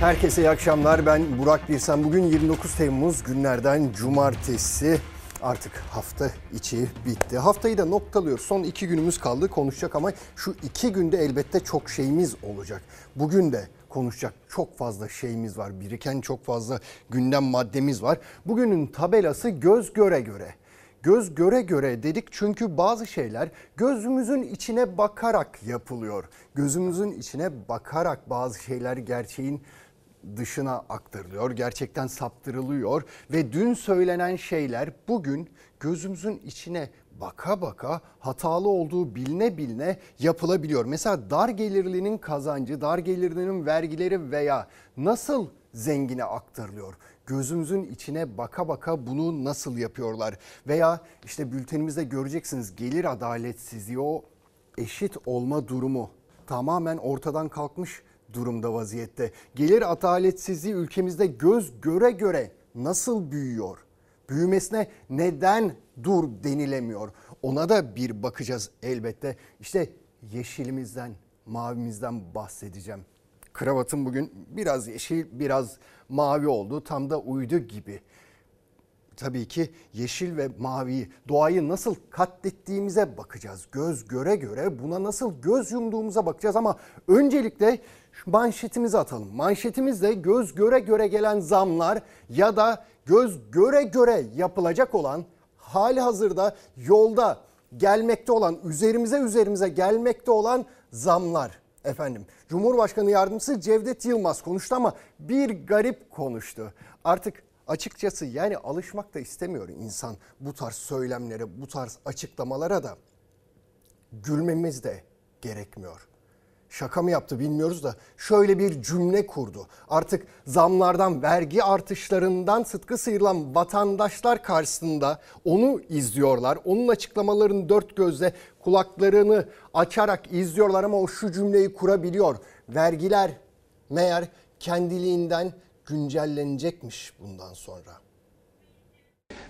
Herkese iyi akşamlar. Ben Burak Birsen. Bugün 29 Temmuz günlerden cumartesi. Artık hafta içi bitti. Haftayı da noktalıyoruz. Son iki günümüz kaldı konuşacak ama şu iki günde elbette çok şeyimiz olacak. Bugün de konuşacak çok fazla şeyimiz var. Biriken çok fazla gündem maddemiz var. Bugünün tabelası göz göre göre. Göz göre göre dedik çünkü bazı şeyler gözümüzün içine bakarak yapılıyor. Gözümüzün içine bakarak bazı şeyler gerçeğin dışına aktarılıyor. Gerçekten saptırılıyor ve dün söylenen şeyler bugün gözümüzün içine baka baka hatalı olduğu biline biline yapılabiliyor. Mesela dar gelirlinin kazancı, dar gelirlinin vergileri veya nasıl zengine aktarılıyor? Gözümüzün içine baka baka bunu nasıl yapıyorlar? Veya işte bültenimizde göreceksiniz gelir adaletsizliği o eşit olma durumu tamamen ortadan kalkmış durumda vaziyette. Gelir adaletsizliği ülkemizde göz göre göre nasıl büyüyor? Büyümesine neden dur denilemiyor? Ona da bir bakacağız elbette. İşte yeşilimizden, mavimizden bahsedeceğim. Kravatım bugün biraz yeşil, biraz mavi oldu. Tam da uydu gibi tabii ki yeşil ve maviyi, doğayı nasıl katlettiğimize bakacağız. Göz göre göre buna nasıl göz yumduğumuza bakacağız ama öncelikle şu manşetimizi atalım. Manşetimiz de göz göre göre gelen zamlar ya da göz göre göre yapılacak olan hali hazırda yolda gelmekte olan üzerimize üzerimize gelmekte olan zamlar efendim. Cumhurbaşkanı yardımcısı Cevdet Yılmaz konuştu ama bir garip konuştu. Artık Açıkçası yani alışmak da istemiyor insan bu tarz söylemlere, bu tarz açıklamalara da gülmemiz de gerekmiyor. Şaka mı yaptı bilmiyoruz da şöyle bir cümle kurdu. Artık zamlardan, vergi artışlarından sıtkı sıyrılan vatandaşlar karşısında onu izliyorlar. Onun açıklamalarını dört gözle kulaklarını açarak izliyorlar ama o şu cümleyi kurabiliyor. Vergiler meğer kendiliğinden güncellenecekmiş bundan sonra.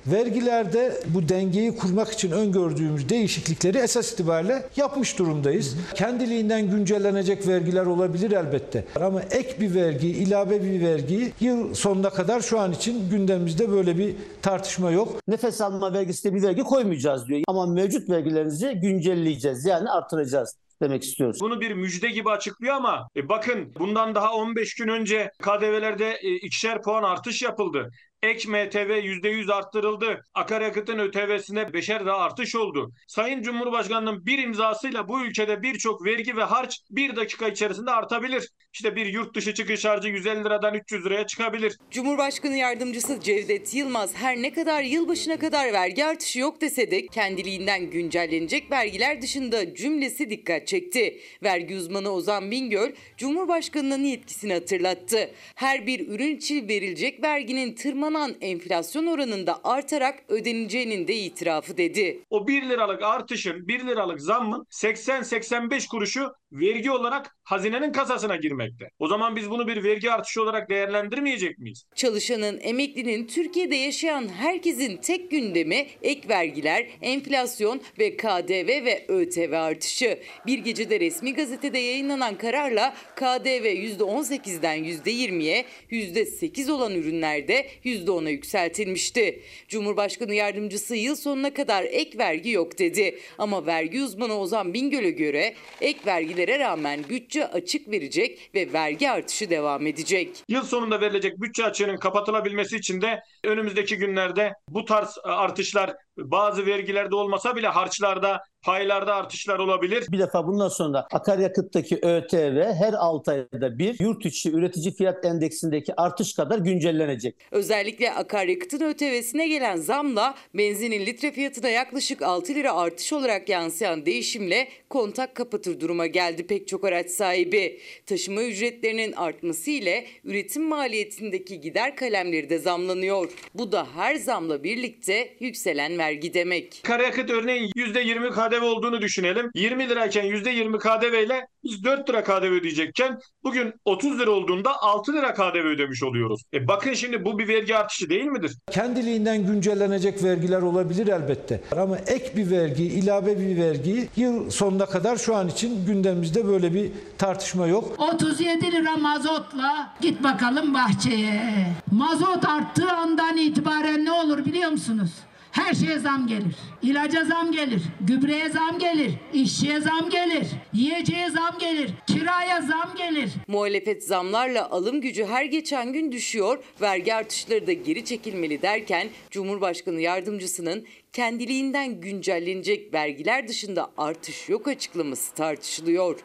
Vergilerde bu dengeyi kurmak için öngördüğümüz değişiklikleri esas itibariyle yapmış durumdayız. Kendiliğinden güncellenecek vergiler olabilir elbette. Ama ek bir vergi, ilave bir vergi yıl sonuna kadar şu an için gündemimizde böyle bir tartışma yok. Nefes alma vergisi bir vergi koymayacağız diyor. Ama mevcut vergilerinizi güncelleyeceğiz yani artıracağız demek istiyoruz. Bunu bir müjde gibi açıklıyor ama e, bakın bundan daha 15 gün önce KDV'lerde e, ikişer puan artış yapıldı. Ek MTV %100 arttırıldı. Akaryakıtın ÖTV'sine beşer daha artış oldu. Sayın Cumhurbaşkanı'nın bir imzasıyla bu ülkede birçok vergi ve harç bir dakika içerisinde artabilir. İşte bir yurt dışı çıkış harcı 150 liradan 300 liraya çıkabilir. Cumhurbaşkanı Yardımcısı Cevdet Yılmaz her ne kadar yılbaşına kadar vergi artışı yok dese de kendiliğinden güncellenecek vergiler dışında cümlesi dikkat çekti. Vergi uzmanı Ozan Bingöl, Cumhurbaşkanı'nın yetkisini hatırlattı. Her bir ürün için verilecek verginin tırmanan enflasyon oranında artarak ödeneceğinin de itirafı dedi. O 1 liralık artışın 1 liralık zammın 80-85 kuruşu vergi olarak hazinenin kasasına girmekte. O zaman biz bunu bir vergi artışı olarak değerlendirmeyecek miyiz? Çalışanın, emeklinin, Türkiye'de yaşayan herkesin tek gündemi ek vergiler, enflasyon ve KDV ve ÖTV artışı. Bir gecede resmi gazetede yayınlanan kararla KDV %18'den %20'ye, %8 olan ürünlerde %10'a yükseltilmişti. Cumhurbaşkanı yardımcısı yıl sonuna kadar ek vergi yok dedi. Ama vergi uzmanı Ozan Bingöl'e göre ek vergilere rağmen bütçe açık verecek ve vergi artışı devam edecek. Yıl sonunda verilecek bütçe açığının kapatılabilmesi için de önümüzdeki günlerde bu tarz artışlar bazı vergilerde olmasa bile harçlarda, paylarda artışlar olabilir. Bir defa bundan sonra akaryakıttaki ÖTV her 6 ayda bir yurt içi üretici fiyat endeksindeki artış kadar güncellenecek. Özellikle akaryakıtın ÖTV'sine gelen zamla benzinin litre fiyatına yaklaşık 6 lira artış olarak yansıyan değişimle kontak kapatır duruma geldi pek çok araç sahibi. Taşıma ücretlerinin artması ile üretim maliyetindeki gider kalemleri de zamlanıyor. Bu da her zamla birlikte yükselen vergi demek. Akaryakıt örneğin %20 KDV olduğunu düşünelim. 20 lirayken %20 KDV ile biz 4 lira KDV ödeyecekken bugün 30 lira olduğunda 6 lira KDV ödemiş oluyoruz. E bakın şimdi bu bir vergi artışı değil midir? Kendiliğinden güncellenecek vergiler olabilir elbette. Ama ek bir vergi, ilave bir vergi yıl sonuna kadar şu an için gündemimizde böyle bir tartışma yok. 37 lira mazotla git bakalım bahçeye. Mazot arttığı andan itibaren ne olur biliyor musunuz? Her şeye zam gelir. İlaca zam gelir. Gübreye zam gelir. işçiye zam gelir. Yiyeceğe zam gelir. Kiraya zam gelir. Muhalefet zamlarla alım gücü her geçen gün düşüyor, vergi artışları da geri çekilmeli derken Cumhurbaşkanı yardımcısının kendiliğinden güncellenecek vergiler dışında artış yok açıklaması tartışılıyor.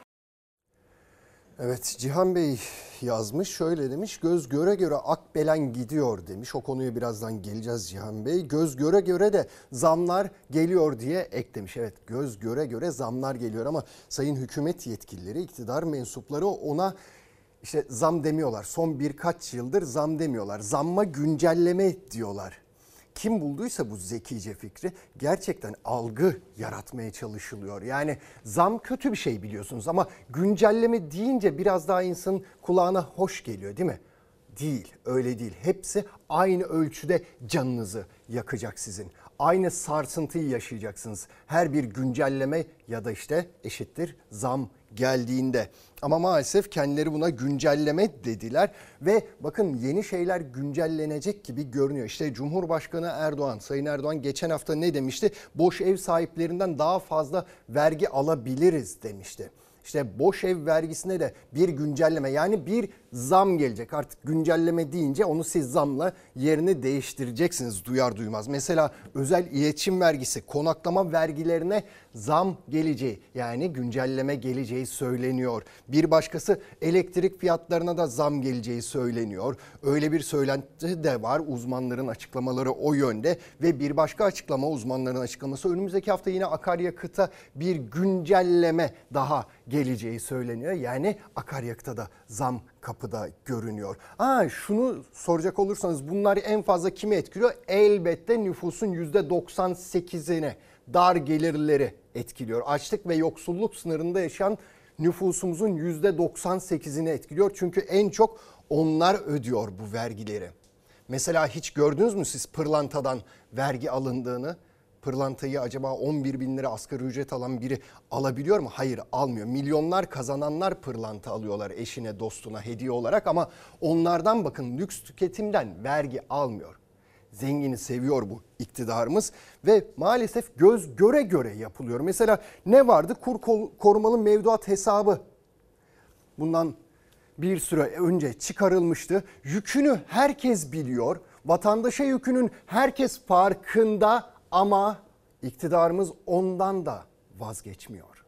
Evet Cihan Bey yazmış şöyle demiş göz göre göre akbelen gidiyor demiş. O konuya birazdan geleceğiz Cihan Bey. Göz göre göre de zamlar geliyor diye eklemiş. Evet göz göre göre zamlar geliyor ama sayın hükümet yetkilileri iktidar mensupları ona işte zam demiyorlar. Son birkaç yıldır zam demiyorlar. Zamma güncelleme diyorlar kim bulduysa bu zekice fikri gerçekten algı yaratmaya çalışılıyor. Yani zam kötü bir şey biliyorsunuz ama güncelleme deyince biraz daha insanın kulağına hoş geliyor değil mi? Değil, öyle değil. Hepsi aynı ölçüde canınızı yakacak sizin. Aynı sarsıntıyı yaşayacaksınız. Her bir güncelleme ya da işte eşittir zam geldiğinde. Ama maalesef kendileri buna güncelleme dediler ve bakın yeni şeyler güncellenecek gibi görünüyor. İşte Cumhurbaşkanı Erdoğan, Sayın Erdoğan geçen hafta ne demişti? Boş ev sahiplerinden daha fazla vergi alabiliriz demişti. İşte boş ev vergisine de bir güncelleme yani bir zam gelecek. Artık güncelleme deyince onu siz zamla yerini değiştireceksiniz duyar duymaz. Mesela özel iletişim vergisi, konaklama vergilerine zam geleceği yani güncelleme geleceği söyleniyor. Bir başkası elektrik fiyatlarına da zam geleceği söyleniyor. Öyle bir söylenti de var uzmanların açıklamaları o yönde ve bir başka açıklama uzmanların açıklaması önümüzdeki hafta yine akaryakıta bir güncelleme daha geleceği söyleniyor. Yani akaryakıta da zam kapıda görünüyor. Aa, şunu soracak olursanız bunlar en fazla kimi etkiliyor? Elbette nüfusun %98'ine dar gelirleri etkiliyor. Açlık ve yoksulluk sınırında yaşayan nüfusumuzun %98'ini etkiliyor. Çünkü en çok onlar ödüyor bu vergileri. Mesela hiç gördünüz mü siz pırlantadan vergi alındığını? Pırlantayı acaba 11 bin lira asgari ücret alan biri alabiliyor mu? Hayır almıyor. Milyonlar kazananlar pırlanta alıyorlar eşine dostuna hediye olarak ama onlardan bakın lüks tüketimden vergi almıyor. Zengini seviyor bu iktidarımız ve maalesef göz göre göre yapılıyor. Mesela ne vardı? Kur korumalı mevduat hesabı. Bundan bir süre önce çıkarılmıştı. Yükünü herkes biliyor. Vatandaşa yükünün herkes farkında ama iktidarımız ondan da vazgeçmiyor.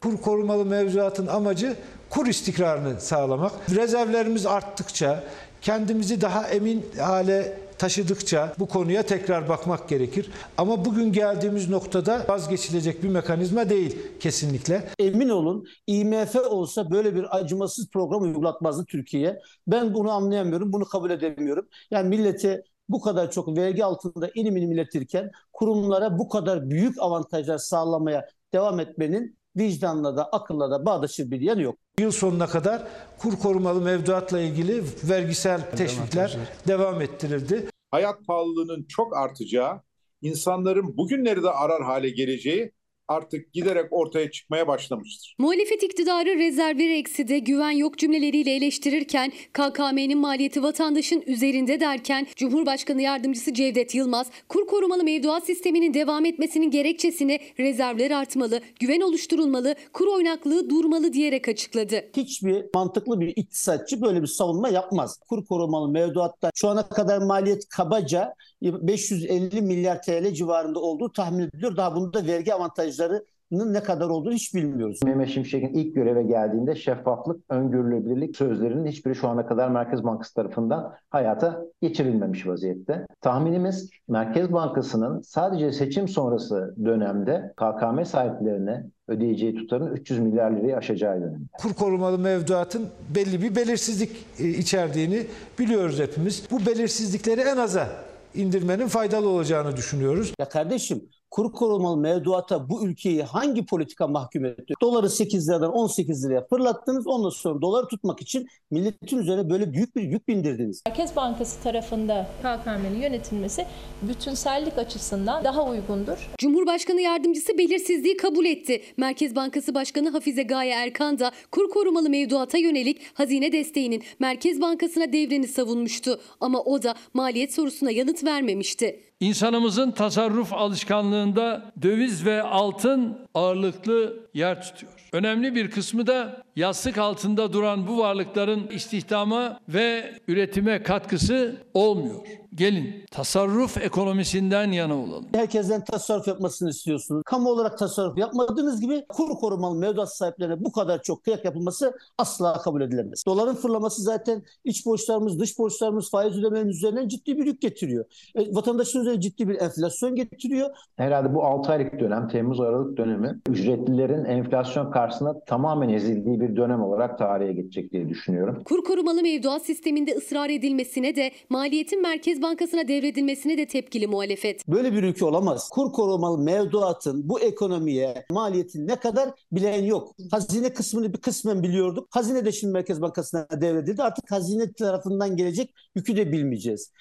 Kur korumalı mevzuatın amacı kur istikrarını sağlamak. Rezervlerimiz arttıkça, kendimizi daha emin hale taşıdıkça bu konuya tekrar bakmak gerekir. Ama bugün geldiğimiz noktada vazgeçilecek bir mekanizma değil kesinlikle. Emin olun IMF olsa böyle bir acımasız program uygulatmazdı Türkiye. Ben bunu anlayamıyorum, bunu kabul edemiyorum. Yani millete bu kadar çok vergi altında inim inim iletirken kurumlara bu kadar büyük avantajlar sağlamaya devam etmenin vicdanla da akılla da bağdaşır bir yanı yok. Yıl sonuna kadar kur korumalı mevduatla ilgili vergisel teşvikler devam ettirildi. Hayat pahalılığının çok artacağı, insanların bugünleri de arar hale geleceği artık giderek ortaya çıkmaya başlamıştır. Muhalefet iktidarı rezervleri ekside güven yok cümleleriyle eleştirirken KKM'nin maliyeti vatandaşın üzerinde derken Cumhurbaşkanı Yardımcısı Cevdet Yılmaz kur korumalı mevduat sisteminin devam etmesinin gerekçesini rezervler artmalı, güven oluşturulmalı, kur oynaklığı durmalı diyerek açıkladı. Hiçbir mantıklı bir iktisatçı böyle bir savunma yapmaz. Kur korumalı mevduatta şu ana kadar maliyet kabaca 550 milyar TL civarında olduğu tahmin ediliyor. Daha bunda vergi avantajlarının ne kadar olduğunu hiç bilmiyoruz. Mehmet Şimşek'in ilk göreve geldiğinde şeffaflık, öngörülebilirlik sözlerinin hiçbiri şu ana kadar Merkez Bankası tarafından hayata geçirilmemiş vaziyette. Tahminimiz Merkez Bankası'nın sadece seçim sonrası dönemde KKM sahiplerine ödeyeceği tutarın 300 milyar lirayı aşacağı yönünde. Kur korumalı mevduatın belli bir belirsizlik içerdiğini biliyoruz hepimiz. Bu belirsizlikleri en aza indirmenin faydalı olacağını düşünüyoruz. Ya kardeşim kur korumalı mevduata bu ülkeyi hangi politika mahkum etti? Doları 8 liradan 18 liraya fırlattınız. Ondan sonra doları tutmak için milletin üzerine böyle büyük bir yük bindirdiniz. Merkez Bankası tarafında KKM'nin yönetilmesi bütünsellik açısından daha uygundur. Cumhurbaşkanı yardımcısı belirsizliği kabul etti. Merkez Bankası Başkanı Hafize Gaye Erkan da kur korumalı mevduata yönelik hazine desteğinin Merkez Bankası'na devreni savunmuştu. Ama o da maliyet sorusuna yanıt vermemişti. İnsanımızın tasarruf alışkanlığında döviz ve altın ağırlıklı yer tutuyor. Önemli bir kısmı da yastık altında duran bu varlıkların istihdama ve üretime katkısı olmuyor. Gelin tasarruf ekonomisinden yana olalım. Herkesten tasarruf yapmasını istiyorsunuz. Kamu olarak tasarruf yapmadığınız gibi kur korumalı mevduat sahiplerine bu kadar çok kıyak yapılması asla kabul edilemez. Doların fırlaması zaten iç borçlarımız, dış borçlarımız, faiz ödemenin üzerinden ciddi bir yük getiriyor. E, vatandaşın üzerine ciddi bir enflasyon getiriyor. Herhalde bu 6 aylık dönem, Temmuz-Aralık dönemi ücretlilerin enflasyon karşısında tamamen ezildiği bir dönem olarak tarihe geçecek diye düşünüyorum. Kur korumalı mevduat sisteminde ısrar edilmesine de maliyetin Merkez Bankası'na devredilmesine de tepkili muhalefet. Böyle bir ülke olamaz. Kur korumalı mevduatın bu ekonomiye maliyeti ne kadar bilen yok. Hazine kısmını bir kısmen biliyorduk. Hazine de şimdi Merkez Bankası'na devredildi. Artık hazine tarafından gelecek yükü de bilmeyeceğiz.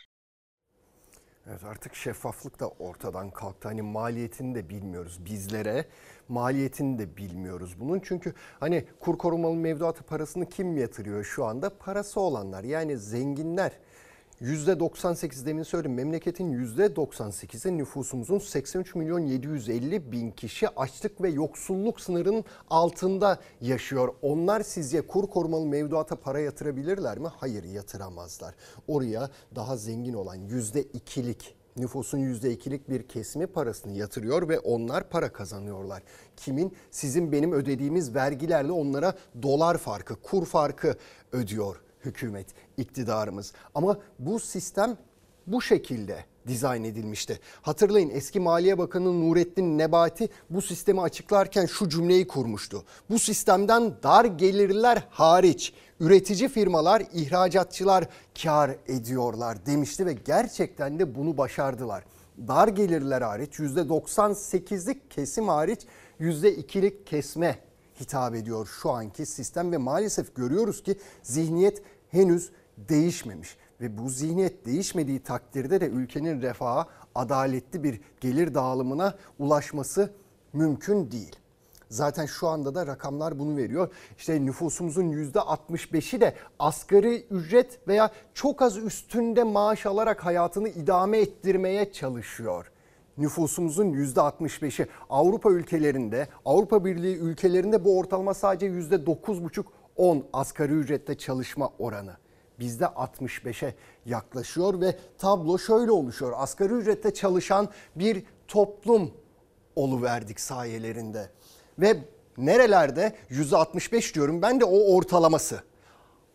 Evet artık şeffaflık da ortadan kalktı. Hani maliyetini de bilmiyoruz bizlere. Maliyetini de bilmiyoruz bunun. Çünkü hani kur korumalı mevduatı parasını kim yatırıyor şu anda? Parası olanlar yani zenginler. %98 demin söyledim memleketin %98'i nüfusumuzun 83 milyon 750 bin kişi açlık ve yoksulluk sınırının altında yaşıyor. Onlar sizce kur korumalı mevduata para yatırabilirler mi? Hayır yatıramazlar. Oraya daha zengin olan %2'lik nüfusun %2'lik bir kesimi parasını yatırıyor ve onlar para kazanıyorlar. Kimin? Sizin benim ödediğimiz vergilerle onlara dolar farkı, kur farkı ödüyor hükümet, iktidarımız. Ama bu sistem bu şekilde dizayn edilmişti. Hatırlayın eski Maliye Bakanı Nurettin Nebati bu sistemi açıklarken şu cümleyi kurmuştu. Bu sistemden dar gelirler hariç üretici firmalar, ihracatçılar kar ediyorlar demişti ve gerçekten de bunu başardılar. Dar gelirler hariç %98'lik kesim hariç %2'lik kesme hitap ediyor şu anki sistem ve maalesef görüyoruz ki zihniyet henüz değişmemiş ve bu zihniyet değişmediği takdirde de ülkenin refaha adaletli bir gelir dağılımına ulaşması mümkün değil. Zaten şu anda da rakamlar bunu veriyor. İşte nüfusumuzun %65'i de asgari ücret veya çok az üstünde maaş alarak hayatını idame ettirmeye çalışıyor nüfusumuzun %65'i Avrupa ülkelerinde, Avrupa Birliği ülkelerinde bu ortalama sadece %9,5-10 asgari ücrette çalışma oranı. Bizde 65'e yaklaşıyor ve tablo şöyle oluşuyor. Asgari ücrette çalışan bir toplum oluverdik sayelerinde. Ve nerelerde %65 diyorum ben de o ortalaması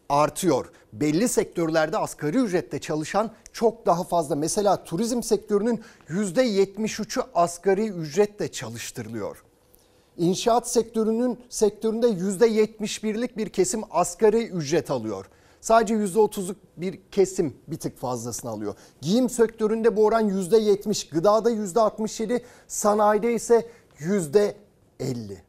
artıyor. Belli sektörlerde asgari ücrette çalışan çok daha fazla. Mesela turizm sektörünün %73'ü asgari ücretle çalıştırılıyor. İnşaat sektörünün sektöründe %71'lik bir kesim asgari ücret alıyor. Sadece %30'luk bir kesim bir tık fazlasını alıyor. Giyim sektöründe bu oran %70, gıdada %67, sanayide ise %50.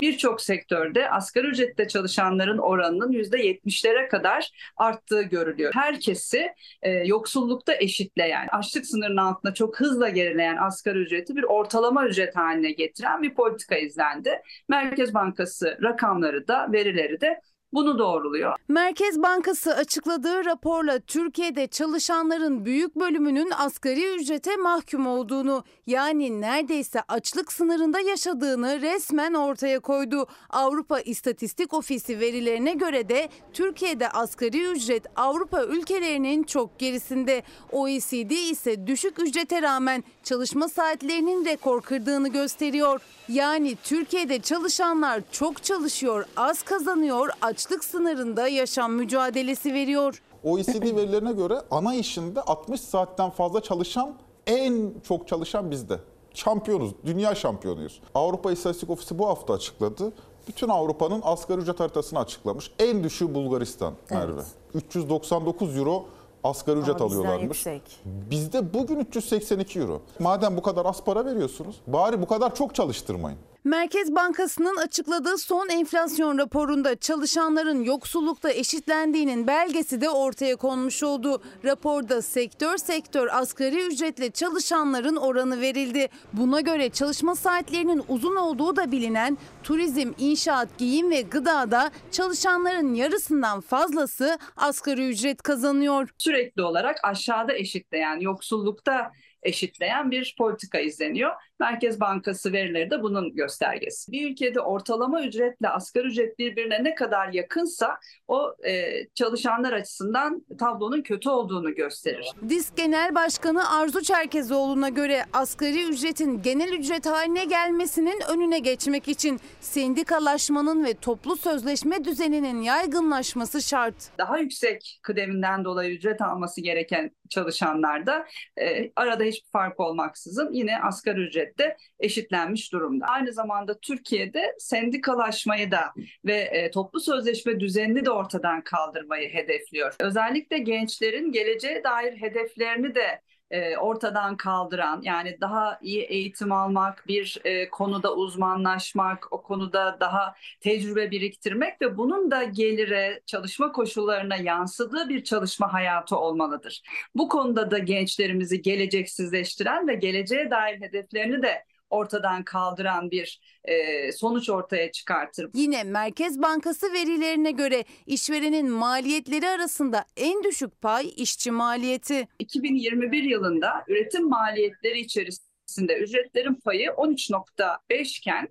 birçok sektörde asgari ücrette çalışanların oranının %70'lere kadar arttığı görülüyor. Herkesi e, yoksullukta eşitleyen, açlık sınırının altında çok hızla gerileyen asgari ücreti bir ortalama ücret haline getiren bir politika izlendi. Merkez Bankası rakamları da verileri de bunu doğruluyor. Merkez Bankası açıkladığı raporla Türkiye'de çalışanların büyük bölümünün asgari ücrete mahkum olduğunu yani neredeyse açlık sınırında yaşadığını resmen ortaya koydu. Avrupa İstatistik Ofisi verilerine göre de Türkiye'de asgari ücret Avrupa ülkelerinin çok gerisinde. OECD ise düşük ücrete rağmen çalışma saatlerinin rekor kırdığını gösteriyor. Yani Türkiye'de çalışanlar çok çalışıyor, az kazanıyor, açlık sınırında yaşam mücadelesi veriyor. OECD verilerine göre ana işinde 60 saatten fazla çalışan en çok çalışan bizde. Şampiyonuz, dünya şampiyonuyuz. Avrupa İstatistik Ofisi bu hafta açıkladı. bütün Avrupa'nın asgari ücret haritasını açıklamış. En düşüğü Bulgaristan Merve. Evet. 399 euro asgari ücret Ama alıyorlarmış. yüksek. Bizde bugün 382 euro. Madem bu kadar az para veriyorsunuz bari bu kadar çok çalıştırmayın. Merkez Bankası'nın açıkladığı son enflasyon raporunda çalışanların yoksullukta eşitlendiğinin belgesi de ortaya konmuş oldu. Raporda sektör sektör asgari ücretle çalışanların oranı verildi. Buna göre çalışma saatlerinin uzun olduğu da bilinen turizm, inşaat, giyim ve gıdada çalışanların yarısından fazlası asgari ücret kazanıyor. Sürekli olarak aşağıda eşitleyen, yoksullukta eşitleyen bir politika izleniyor. Merkez Bankası verileri de bunun göstergesi. Bir ülkede ortalama ücretle asgari ücret birbirine ne kadar yakınsa o e, çalışanlar açısından tablonun kötü olduğunu gösterir. Disk Genel Başkanı Arzu Çerkezoğlu'na göre asgari ücretin genel ücret haline gelmesinin önüne geçmek için sendikalaşmanın ve toplu sözleşme düzeninin yaygınlaşması şart. Daha yüksek kıdeminden dolayı ücret alması gereken çalışanlarda e, arada hiçbir fark olmaksızın yine asgari ücrette eşitlenmiş durumda. Aynı zamanda Türkiye'de sendikalaşmayı da ve e, toplu sözleşme düzenini de ortadan kaldırmayı hedefliyor. Özellikle gençlerin geleceğe dair hedeflerini de e, ortadan kaldıran yani daha iyi eğitim almak, bir e, konuda uzmanlaşmak, o konuda daha tecrübe biriktirmek ve bunun da gelire, çalışma koşullarına yansıdığı bir çalışma hayatı olmalıdır. Bu konuda da gençlerimizi geleceksizleştiren ve geleceğe dair hedeflerini de ortadan kaldıran bir e, sonuç ortaya çıkartır. Yine Merkez Bankası verilerine göre işverenin maliyetleri arasında en düşük pay işçi maliyeti. 2021 yılında üretim maliyetleri içerisinde ücretlerin payı 13.5 iken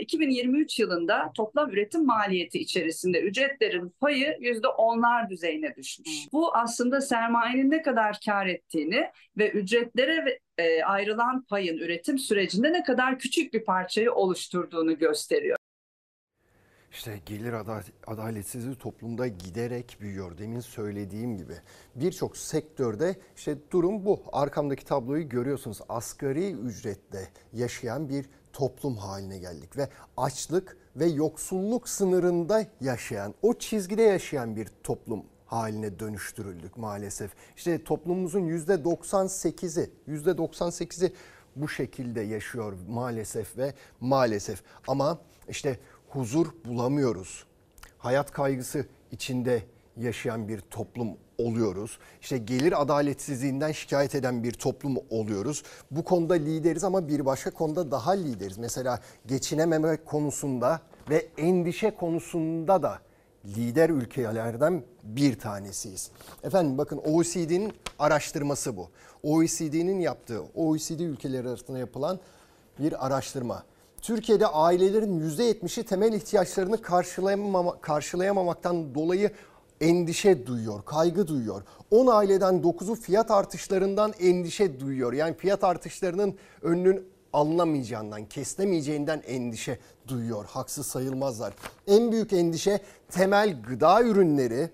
2023 yılında toplam üretim maliyeti içerisinde ücretlerin payı yüzde onlar düzeyine düşmüş. Bu aslında sermayenin ne kadar kar ettiğini ve ücretlere e, ayrılan payın üretim sürecinde ne kadar küçük bir parçayı oluşturduğunu gösteriyor. İşte gelir adaletsizliği toplumda giderek büyüyor. Demin söylediğim gibi birçok sektörde işte durum bu. Arkamdaki tabloyu görüyorsunuz. Asgari ücretle yaşayan bir toplum haline geldik ve açlık ve yoksulluk sınırında yaşayan, o çizgide yaşayan bir toplum haline dönüştürüldük maalesef. İşte toplumumuzun %98'i, %98'i bu şekilde yaşıyor maalesef ve maalesef. Ama işte huzur bulamıyoruz. Hayat kaygısı içinde yaşayan bir toplum oluyoruz. İşte gelir adaletsizliğinden şikayet eden bir toplum oluyoruz. Bu konuda lideriz ama bir başka konuda daha lideriz. Mesela geçinememe konusunda ve endişe konusunda da lider ülkelerden bir tanesiyiz. Efendim bakın OECD'nin araştırması bu. OECD'nin yaptığı, OECD ülkeleri arasında yapılan bir araştırma. Türkiye'de ailelerin %70'i temel ihtiyaçlarını karşılayamama, karşılayamamaktan dolayı endişe duyuyor, kaygı duyuyor. 10 aileden 9'u fiyat artışlarından endişe duyuyor. Yani fiyat artışlarının önünün alınamayacağından, kesilemeyeceğinden endişe duyuyor. Haksız sayılmazlar. En büyük endişe temel gıda ürünleri,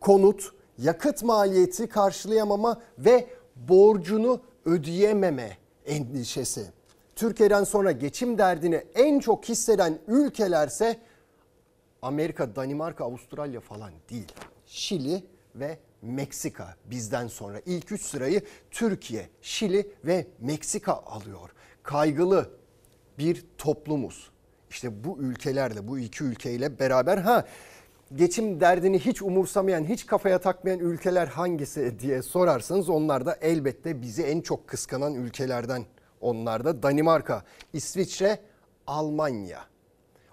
konut, yakıt maliyeti karşılayamama ve borcunu ödeyememe endişesi. Türkiye'den sonra geçim derdini en çok hisseden ülkelerse Amerika, Danimarka, Avustralya falan değil. Şili ve Meksika bizden sonra ilk 3 sırayı Türkiye, Şili ve Meksika alıyor. Kaygılı bir toplumuz. İşte bu ülkelerle, bu iki ülkeyle beraber ha geçim derdini hiç umursamayan, hiç kafaya takmayan ülkeler hangisi diye sorarsanız onlar da elbette bizi en çok kıskanan ülkelerden onlar da Danimarka, İsviçre, Almanya.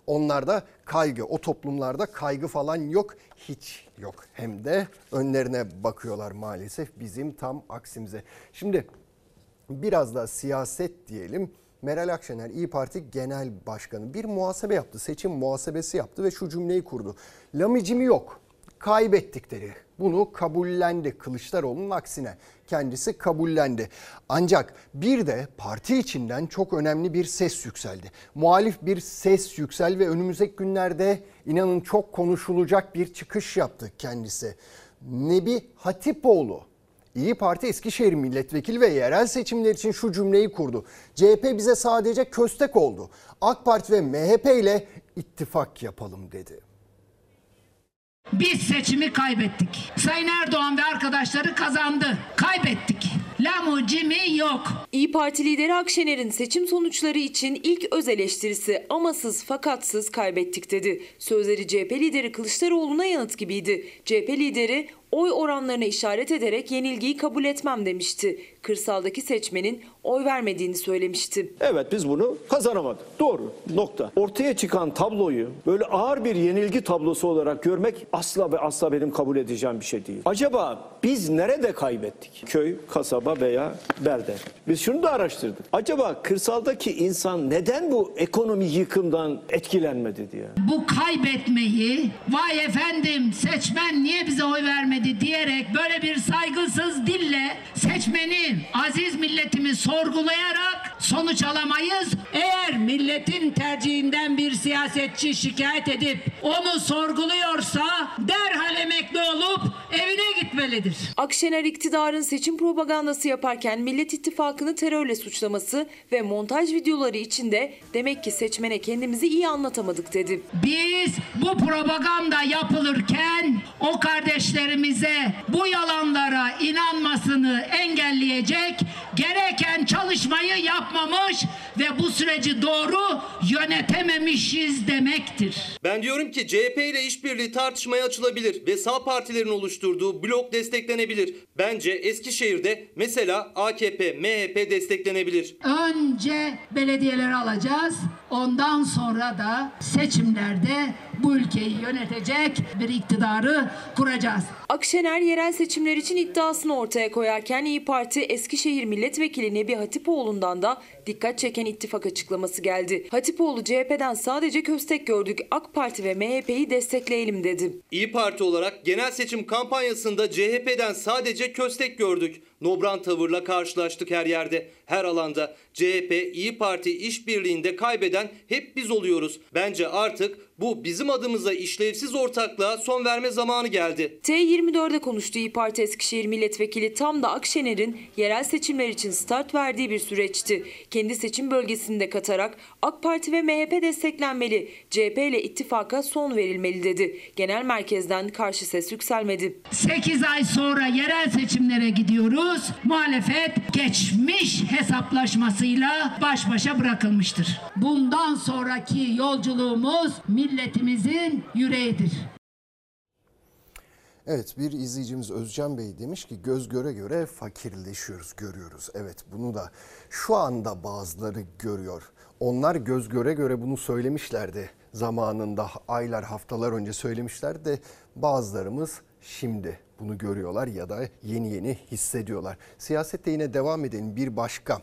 Onlarda kaygı, o toplumlarda kaygı falan yok, hiç yok. Hem de önlerine bakıyorlar maalesef bizim tam aksimize. Şimdi biraz da siyaset diyelim. Meral Akşener İyi Parti Genel Başkanı bir muhasebe yaptı. Seçim muhasebesi yaptı ve şu cümleyi kurdu. Lamicimi yok. Kaybettikleri. Bunu kabullendi Kılıçdaroğlu'nun aksine. Kendisi kabullendi. Ancak bir de parti içinden çok önemli bir ses yükseldi. Muhalif bir ses yüksel ve önümüzdeki günlerde inanın çok konuşulacak bir çıkış yaptı kendisi. Nebi Hatipoğlu İyi Parti Eskişehir Milletvekili ve yerel seçimler için şu cümleyi kurdu. CHP bize sadece köstek oldu. AK Parti ve MHP ile ittifak yapalım dedi. Biz seçimi kaybettik. Sayın Erdoğan ve arkadaşları kazandı. Kaybettik. Lamu cimi yok. İyi Parti lideri Akşener'in seçim sonuçları için ilk öz eleştirisi amasız fakatsız kaybettik dedi. Sözleri CHP lideri Kılıçdaroğlu'na yanıt gibiydi. CHP lideri oy oranlarına işaret ederek yenilgiyi kabul etmem demişti. Kırsaldaki seçmenin oy vermediğini söylemişti. Evet biz bunu kazanamadık. Doğru. Nokta. Ortaya çıkan tabloyu böyle ağır bir yenilgi tablosu olarak görmek asla ve asla benim kabul edeceğim bir şey değil. Acaba biz nerede kaybettik? Köy, kasaba veya belde. Biz şunu da araştırdık. Acaba kırsaldaki insan neden bu ekonomi yıkımdan etkilenmedi diye. Bu kaybetmeyi vay efendim seçmen niye bize oy vermedi diyerek böyle bir saygısız dille seçmeni aziz milletimi sorgulayarak sonuç alamayız. Eğer milletin tercihinden bir siyasetçi şikayet edip onu sorguluyorsa derhal emekli olup evine gitmelidir. Akşener iktidarın seçim propagandası yaparken Millet İttifakı'nı terörle suçlaması ve montaj videoları içinde demek ki seçmene kendimizi iyi anlatamadık dedi. Biz bu propaganda yapılırken o kardeşlerimize bu yalanlara inanmasını engelleyecek gereken çalışmayı yapmamış ve bu süreci doğru yönetememişiz demektir. Ben diyorum ki CHP ile işbirliği tartışmaya açılabilir ve sağ partilerin oluşturduğu blok desteklenebilir. Bence Eskişehir'de mesela AKP, MHP desteklenebilir. Önce belediyeleri alacağız. Ondan sonra da seçimlerde bu ülkeyi yönetecek bir iktidarı kuracağız. Akşener yerel seçimler için iddiasını ortaya koyarken İyi Parti Eskişehir Milletvekili Nebi Hatipoğlu'ndan da dikkat çeken ittifak açıklaması geldi. Hatipoğlu CHP'den sadece köstek gördük AK Parti ve MHP'yi destekleyelim dedi. İyi Parti olarak genel seçim kampanyasında CHP'den sadece köstek gördük. Nobran tavırla karşılaştık her yerde, her alanda. CHP, İyi Parti işbirliğinde kaybeden hep biz oluyoruz. Bence artık bu bizim adımıza işlevsiz ortaklığa son verme zamanı geldi. T24'de konuştu İyi Parti Eskişehir Milletvekili tam da Akşener'in yerel seçimler için start verdiği bir süreçti. Kendi seçim bölgesini de katarak AK Parti ve MHP desteklenmeli, CHP ile ittifaka son verilmeli dedi. Genel merkezden karşı ses yükselmedi. 8 ay sonra yerel seçimlere gidiyoruz. Muhalefet geçmiş hesaplaşmasıyla baş başa bırakılmıştır. Bundan sonraki yolculuğumuz milletimizin yüreğidir. Evet bir izleyicimiz Özcan Bey demiş ki göz göre göre fakirleşiyoruz görüyoruz. Evet bunu da şu anda bazıları görüyor. Onlar göz göre göre bunu söylemişlerdi zamanında aylar haftalar önce söylemişler de bazılarımız şimdi bunu görüyorlar ya da yeni yeni hissediyorlar. Siyasette yine devam edelim bir başka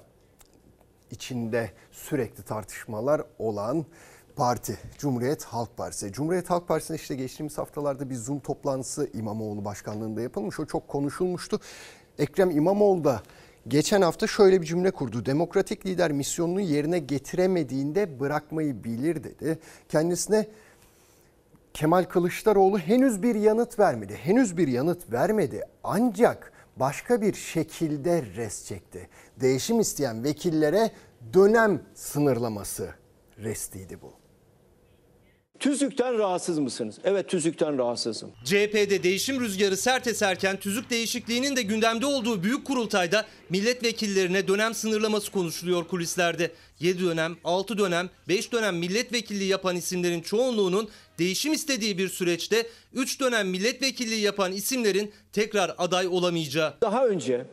içinde sürekli tartışmalar olan parti Cumhuriyet Halk Partisi. Cumhuriyet Halk Partisi'nde işte geçtiğimiz haftalarda bir Zoom toplantısı İmamoğlu başkanlığında yapılmış. O çok konuşulmuştu. Ekrem İmamoğlu da geçen hafta şöyle bir cümle kurdu. Demokratik lider misyonunu yerine getiremediğinde bırakmayı bilir dedi. Kendisine Kemal Kılıçdaroğlu henüz bir yanıt vermedi. Henüz bir yanıt vermedi. Ancak başka bir şekilde res çekti. Değişim isteyen vekillere dönem sınırlaması restiydi bu. Tüzükten rahatsız mısınız? Evet tüzükten rahatsızım. CHP'de değişim rüzgarı sert eserken tüzük değişikliğinin de gündemde olduğu büyük kurultayda milletvekillerine dönem sınırlaması konuşuluyor kulislerde. 7 dönem, 6 dönem, 5 dönem milletvekilliği yapan isimlerin çoğunluğunun değişim istediği bir süreçte 3 dönem milletvekilliği yapan isimlerin tekrar aday olamayacağı. Daha önce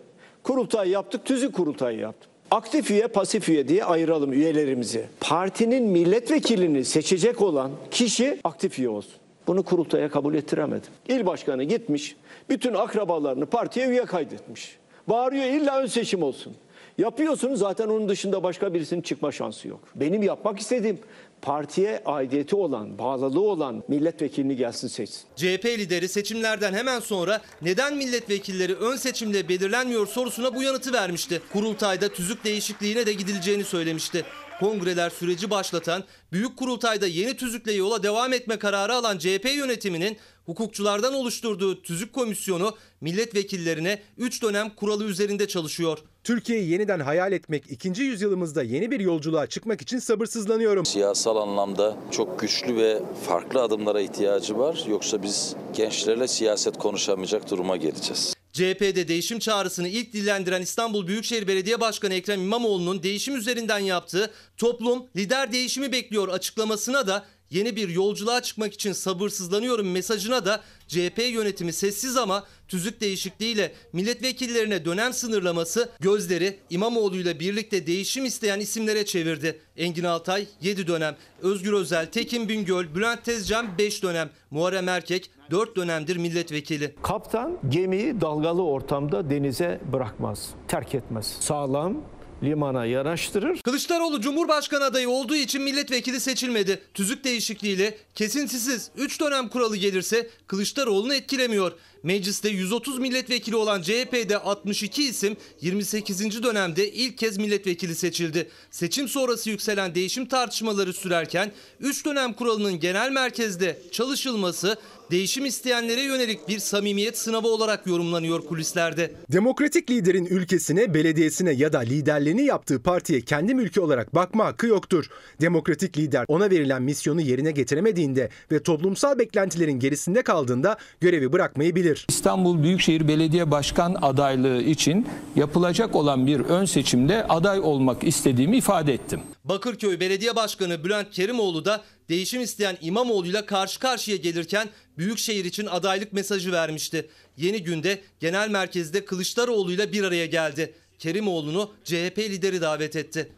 kurultay yaptık, tüzük kurultayı yaptık. Aktif üye, pasif üye diye ayıralım üyelerimizi. Partinin milletvekilini seçecek olan kişi aktif üye olsun. Bunu kurultaya kabul ettiremedim. İl başkanı gitmiş, bütün akrabalarını partiye üye kaydetmiş. Bağırıyor illa ön seçim olsun. Yapıyorsunuz zaten onun dışında başka birisinin çıkma şansı yok. Benim yapmak istediğim partiye aidiyeti olan, bağlılığı olan milletvekilini gelsin seçsin. CHP lideri seçimlerden hemen sonra neden milletvekilleri ön seçimle belirlenmiyor sorusuna bu yanıtı vermişti. Kurultayda tüzük değişikliğine de gidileceğini söylemişti. Kongreler süreci başlatan, büyük kurultayda yeni tüzükle yola devam etme kararı alan CHP yönetiminin hukukçulardan oluşturduğu tüzük komisyonu milletvekillerine 3 dönem kuralı üzerinde çalışıyor. Türkiye'yi yeniden hayal etmek, ikinci yüzyılımızda yeni bir yolculuğa çıkmak için sabırsızlanıyorum. Siyasal anlamda çok güçlü ve farklı adımlara ihtiyacı var. Yoksa biz gençlerle siyaset konuşamayacak duruma geleceğiz. CHP'de değişim çağrısını ilk dillendiren İstanbul Büyükşehir Belediye Başkanı Ekrem İmamoğlu'nun değişim üzerinden yaptığı toplum lider değişimi bekliyor açıklamasına da yeni bir yolculuğa çıkmak için sabırsızlanıyorum mesajına da CHP yönetimi sessiz ama tüzük değişikliğiyle milletvekillerine dönem sınırlaması gözleri İmamoğlu ile birlikte değişim isteyen isimlere çevirdi. Engin Altay 7 dönem, Özgür Özel, Tekin Bingöl, Bülent Tezcan 5 dönem, Muharrem Erkek 4 dönemdir milletvekili. Kaptan gemiyi dalgalı ortamda denize bırakmaz, terk etmez. Sağlam limana yanaştırır. Kılıçdaroğlu Cumhurbaşkanı adayı olduğu için milletvekili seçilmedi. Tüzük değişikliğiyle kesintisiz 3 dönem kuralı gelirse Kılıçdaroğlu'nu etkilemiyor. Mecliste 130 milletvekili olan CHP'de 62 isim 28. dönemde ilk kez milletvekili seçildi. Seçim sonrası yükselen değişim tartışmaları sürerken 3 dönem kuralının genel merkezde çalışılması değişim isteyenlere yönelik bir samimiyet sınavı olarak yorumlanıyor kulislerde. Demokratik liderin ülkesine, belediyesine ya da liderliğini yaptığı partiye kendi mülkü olarak bakma hakkı yoktur. Demokratik lider ona verilen misyonu yerine getiremediğinde ve toplumsal beklentilerin gerisinde kaldığında görevi bırakmayı bilir. İstanbul Büyükşehir Belediye Başkan adaylığı için yapılacak olan bir ön seçimde aday olmak istediğimi ifade ettim. Bakırköy Belediye Başkanı Bülent Kerimoğlu da değişim isteyen İmamoğlu'yla karşı karşıya gelirken Büyükşehir için adaylık mesajı vermişti. Yeni günde genel merkezde Kılıçdaroğlu'yla bir araya geldi. Kerimoğlu'nu CHP lideri davet etti.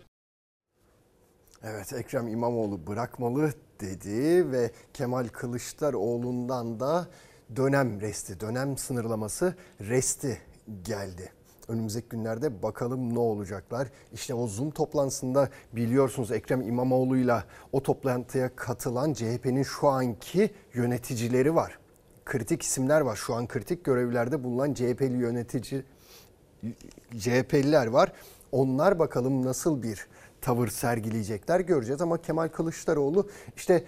Evet Ekrem İmamoğlu bırakmalı dedi ve Kemal Kılıçdaroğlu'ndan da dönem resti, dönem sınırlaması resti geldi. Önümüzdeki günlerde bakalım ne olacaklar. İşte o Zoom toplantısında biliyorsunuz Ekrem İmamoğlu'yla o toplantıya katılan CHP'nin şu anki yöneticileri var. Kritik isimler var. Şu an kritik görevlerde bulunan CHP'li yönetici CHP'liler var. Onlar bakalım nasıl bir tavır sergileyecekler göreceğiz ama Kemal Kılıçdaroğlu işte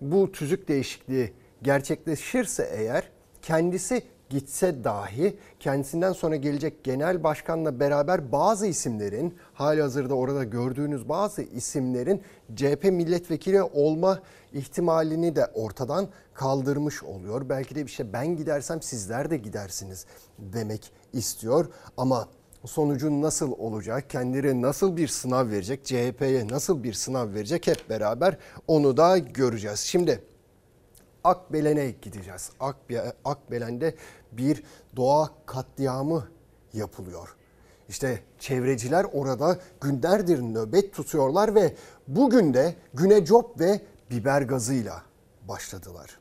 bu tüzük değişikliği gerçekleşirse eğer kendisi gitse dahi kendisinden sonra gelecek genel başkanla beraber bazı isimlerin hali hazırda orada gördüğünüz bazı isimlerin CHP milletvekili olma ihtimalini de ortadan kaldırmış oluyor. Belki de şey ben gidersem sizler de gidersiniz demek istiyor ama sonucun nasıl olacak, kendileri nasıl bir sınav verecek, CHP'ye nasıl bir sınav verecek hep beraber onu da göreceğiz. Şimdi Akbelen'e gideceğiz. Akbelen'de bir doğa katliamı yapılıyor. İşte çevreciler orada günlerdir nöbet tutuyorlar ve bugün de güne cop ve biber gazıyla başladılar.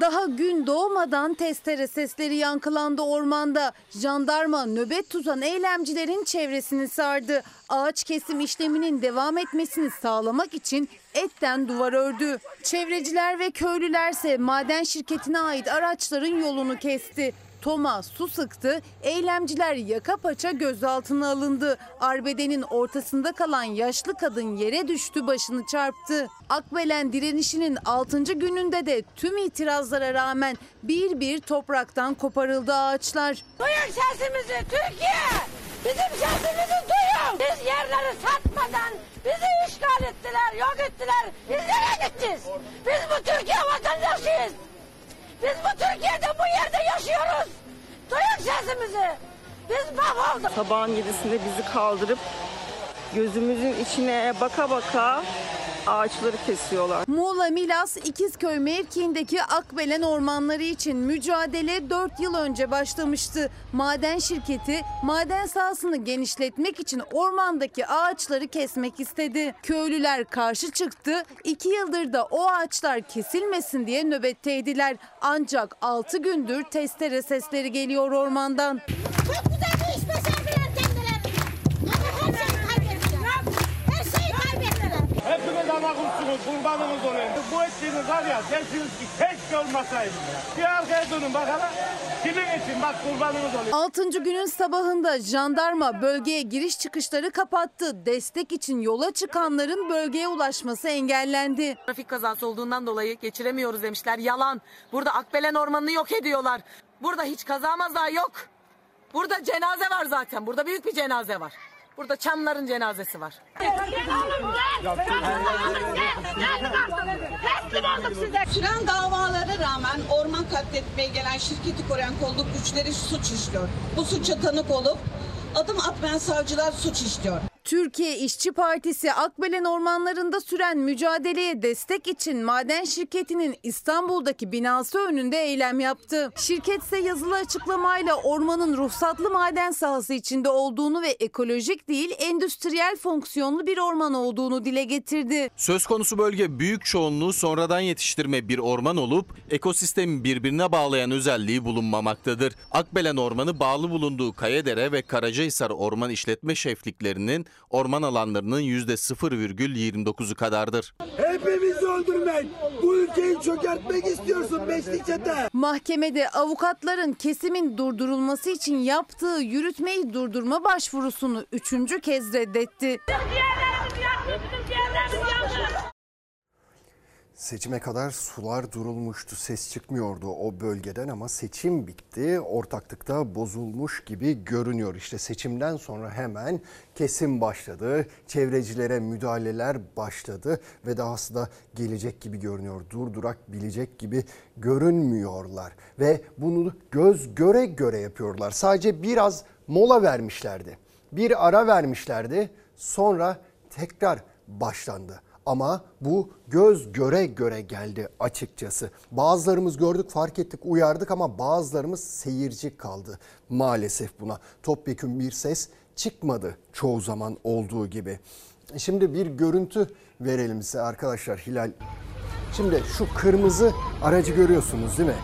Daha gün doğmadan testere sesleri yankılandı ormanda. Jandarma nöbet tutan eylemcilerin çevresini sardı. Ağaç kesim işleminin devam etmesini sağlamak için etten duvar ördü. Çevreciler ve köylülerse maden şirketine ait araçların yolunu kesti. Toma su sıktı, eylemciler yaka paça gözaltına alındı. Arbedenin ortasında kalan yaşlı kadın yere düştü başını çarptı. Akbelen direnişinin 6. gününde de tüm itirazlara rağmen bir bir topraktan koparıldı ağaçlar. Duyun sesimizi Türkiye! Bizim sesimizi duyun! Biz yerleri satmadan bizi işgal ettiler, yok ettiler. Biz nereye gideceğiz? Biz bu Türkiye vatandaşıyız. Biz bu Türkiye'de bu yerde yaşıyoruz. Duyun sesimizi. Biz mahvolduk. Sabahın yedisinde bizi kaldırıp gözümüzün içine baka baka ağaçları kesiyorlar. Muğla Milas İkizköy mevkiindeki Akbelen ormanları için mücadele 4 yıl önce başlamıştı. Maden şirketi maden sahasını genişletmek için ormandaki ağaçları kesmek istedi. Köylüler karşı çıktı. 2 yıldır da o ağaçlar kesilmesin diye nöbetteydiler. Ancak 6 gündür testere sesleri geliyor ormandan. Çok güzel bir iş ama olursunuz kurbanınız olayım. Bu ettiğiniz var ya dersiniz ki keşke olmasaydım ya. Bir arkaya dönün bakalım. Kimin için bak kurbanınız olayım. 6. günün sabahında jandarma bölgeye giriş çıkışları kapattı. Destek için yola çıkanların bölgeye ulaşması engellendi. Trafik kazası olduğundan dolayı geçiremiyoruz demişler. Yalan. Burada Akbelen Ormanı'nı yok ediyorlar. Burada hiç kaza maza yok. Burada cenaze var zaten. Burada büyük bir cenaze var. Burada Çamların cenazesi var. Süren davalara rağmen orman katletmeye gelen şirketi koruyan kolluk güçleri suç işliyor. Bu suça tanık olup adım atmayan savcılar suç işliyor. Türkiye İşçi Partisi Akbelen ormanlarında süren mücadeleye destek için maden şirketinin İstanbul'daki binası önünde eylem yaptı. Şirket ise yazılı açıklamayla ormanın ruhsatlı maden sahası içinde olduğunu ve ekolojik değil endüstriyel fonksiyonlu bir orman olduğunu dile getirdi. Söz konusu bölge büyük çoğunluğu sonradan yetiştirme bir orman olup ekosistemi birbirine bağlayan özelliği bulunmamaktadır. Akbelen Ormanı bağlı bulunduğu Kayadere ve Karacahisar Orman İşletme Şefliklerinin orman alanlarının %0,29'u kadardır. Hepimizi öldürmek, bu ülkeyi çökertmek istiyorsun beşli çete. Mahkemede avukatların kesimin durdurulması için yaptığı yürütmeyi durdurma başvurusunu üçüncü kez reddetti. Seçime kadar sular durulmuştu. Ses çıkmıyordu o bölgeden ama seçim bitti. Ortaklıkta bozulmuş gibi görünüyor. İşte seçimden sonra hemen kesim başladı. Çevrecilere müdahaleler başladı ve dahası da gelecek gibi görünüyor. Durdurak bilecek gibi görünmüyorlar ve bunu göz göre göre yapıyorlar. Sadece biraz mola vermişlerdi. Bir ara vermişlerdi. Sonra tekrar başlandı. Ama bu göz göre göre geldi açıkçası. Bazılarımız gördük, fark ettik, uyardık ama bazılarımız seyirci kaldı maalesef buna. Topyekun bir ses çıkmadı çoğu zaman olduğu gibi. Şimdi bir görüntü verelim size arkadaşlar Hilal. Şimdi şu kırmızı aracı görüyorsunuz değil mi?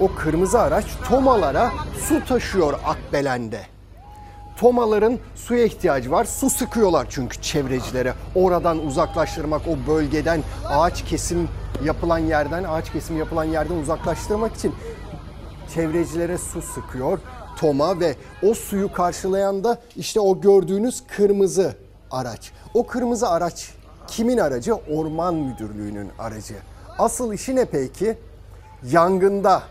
O kırmızı araç tomalara su taşıyor Akbelen'de. Tomaların suya ihtiyacı var. Su sıkıyorlar çünkü çevrecilere. Oradan uzaklaştırmak, o bölgeden ağaç kesim yapılan yerden, ağaç kesim yapılan yerden uzaklaştırmak için çevrecilere su sıkıyor Toma ve o suyu karşılayan da işte o gördüğünüz kırmızı araç. O kırmızı araç kimin aracı? Orman Müdürlüğü'nün aracı. Asıl işi ne peki? Yangında,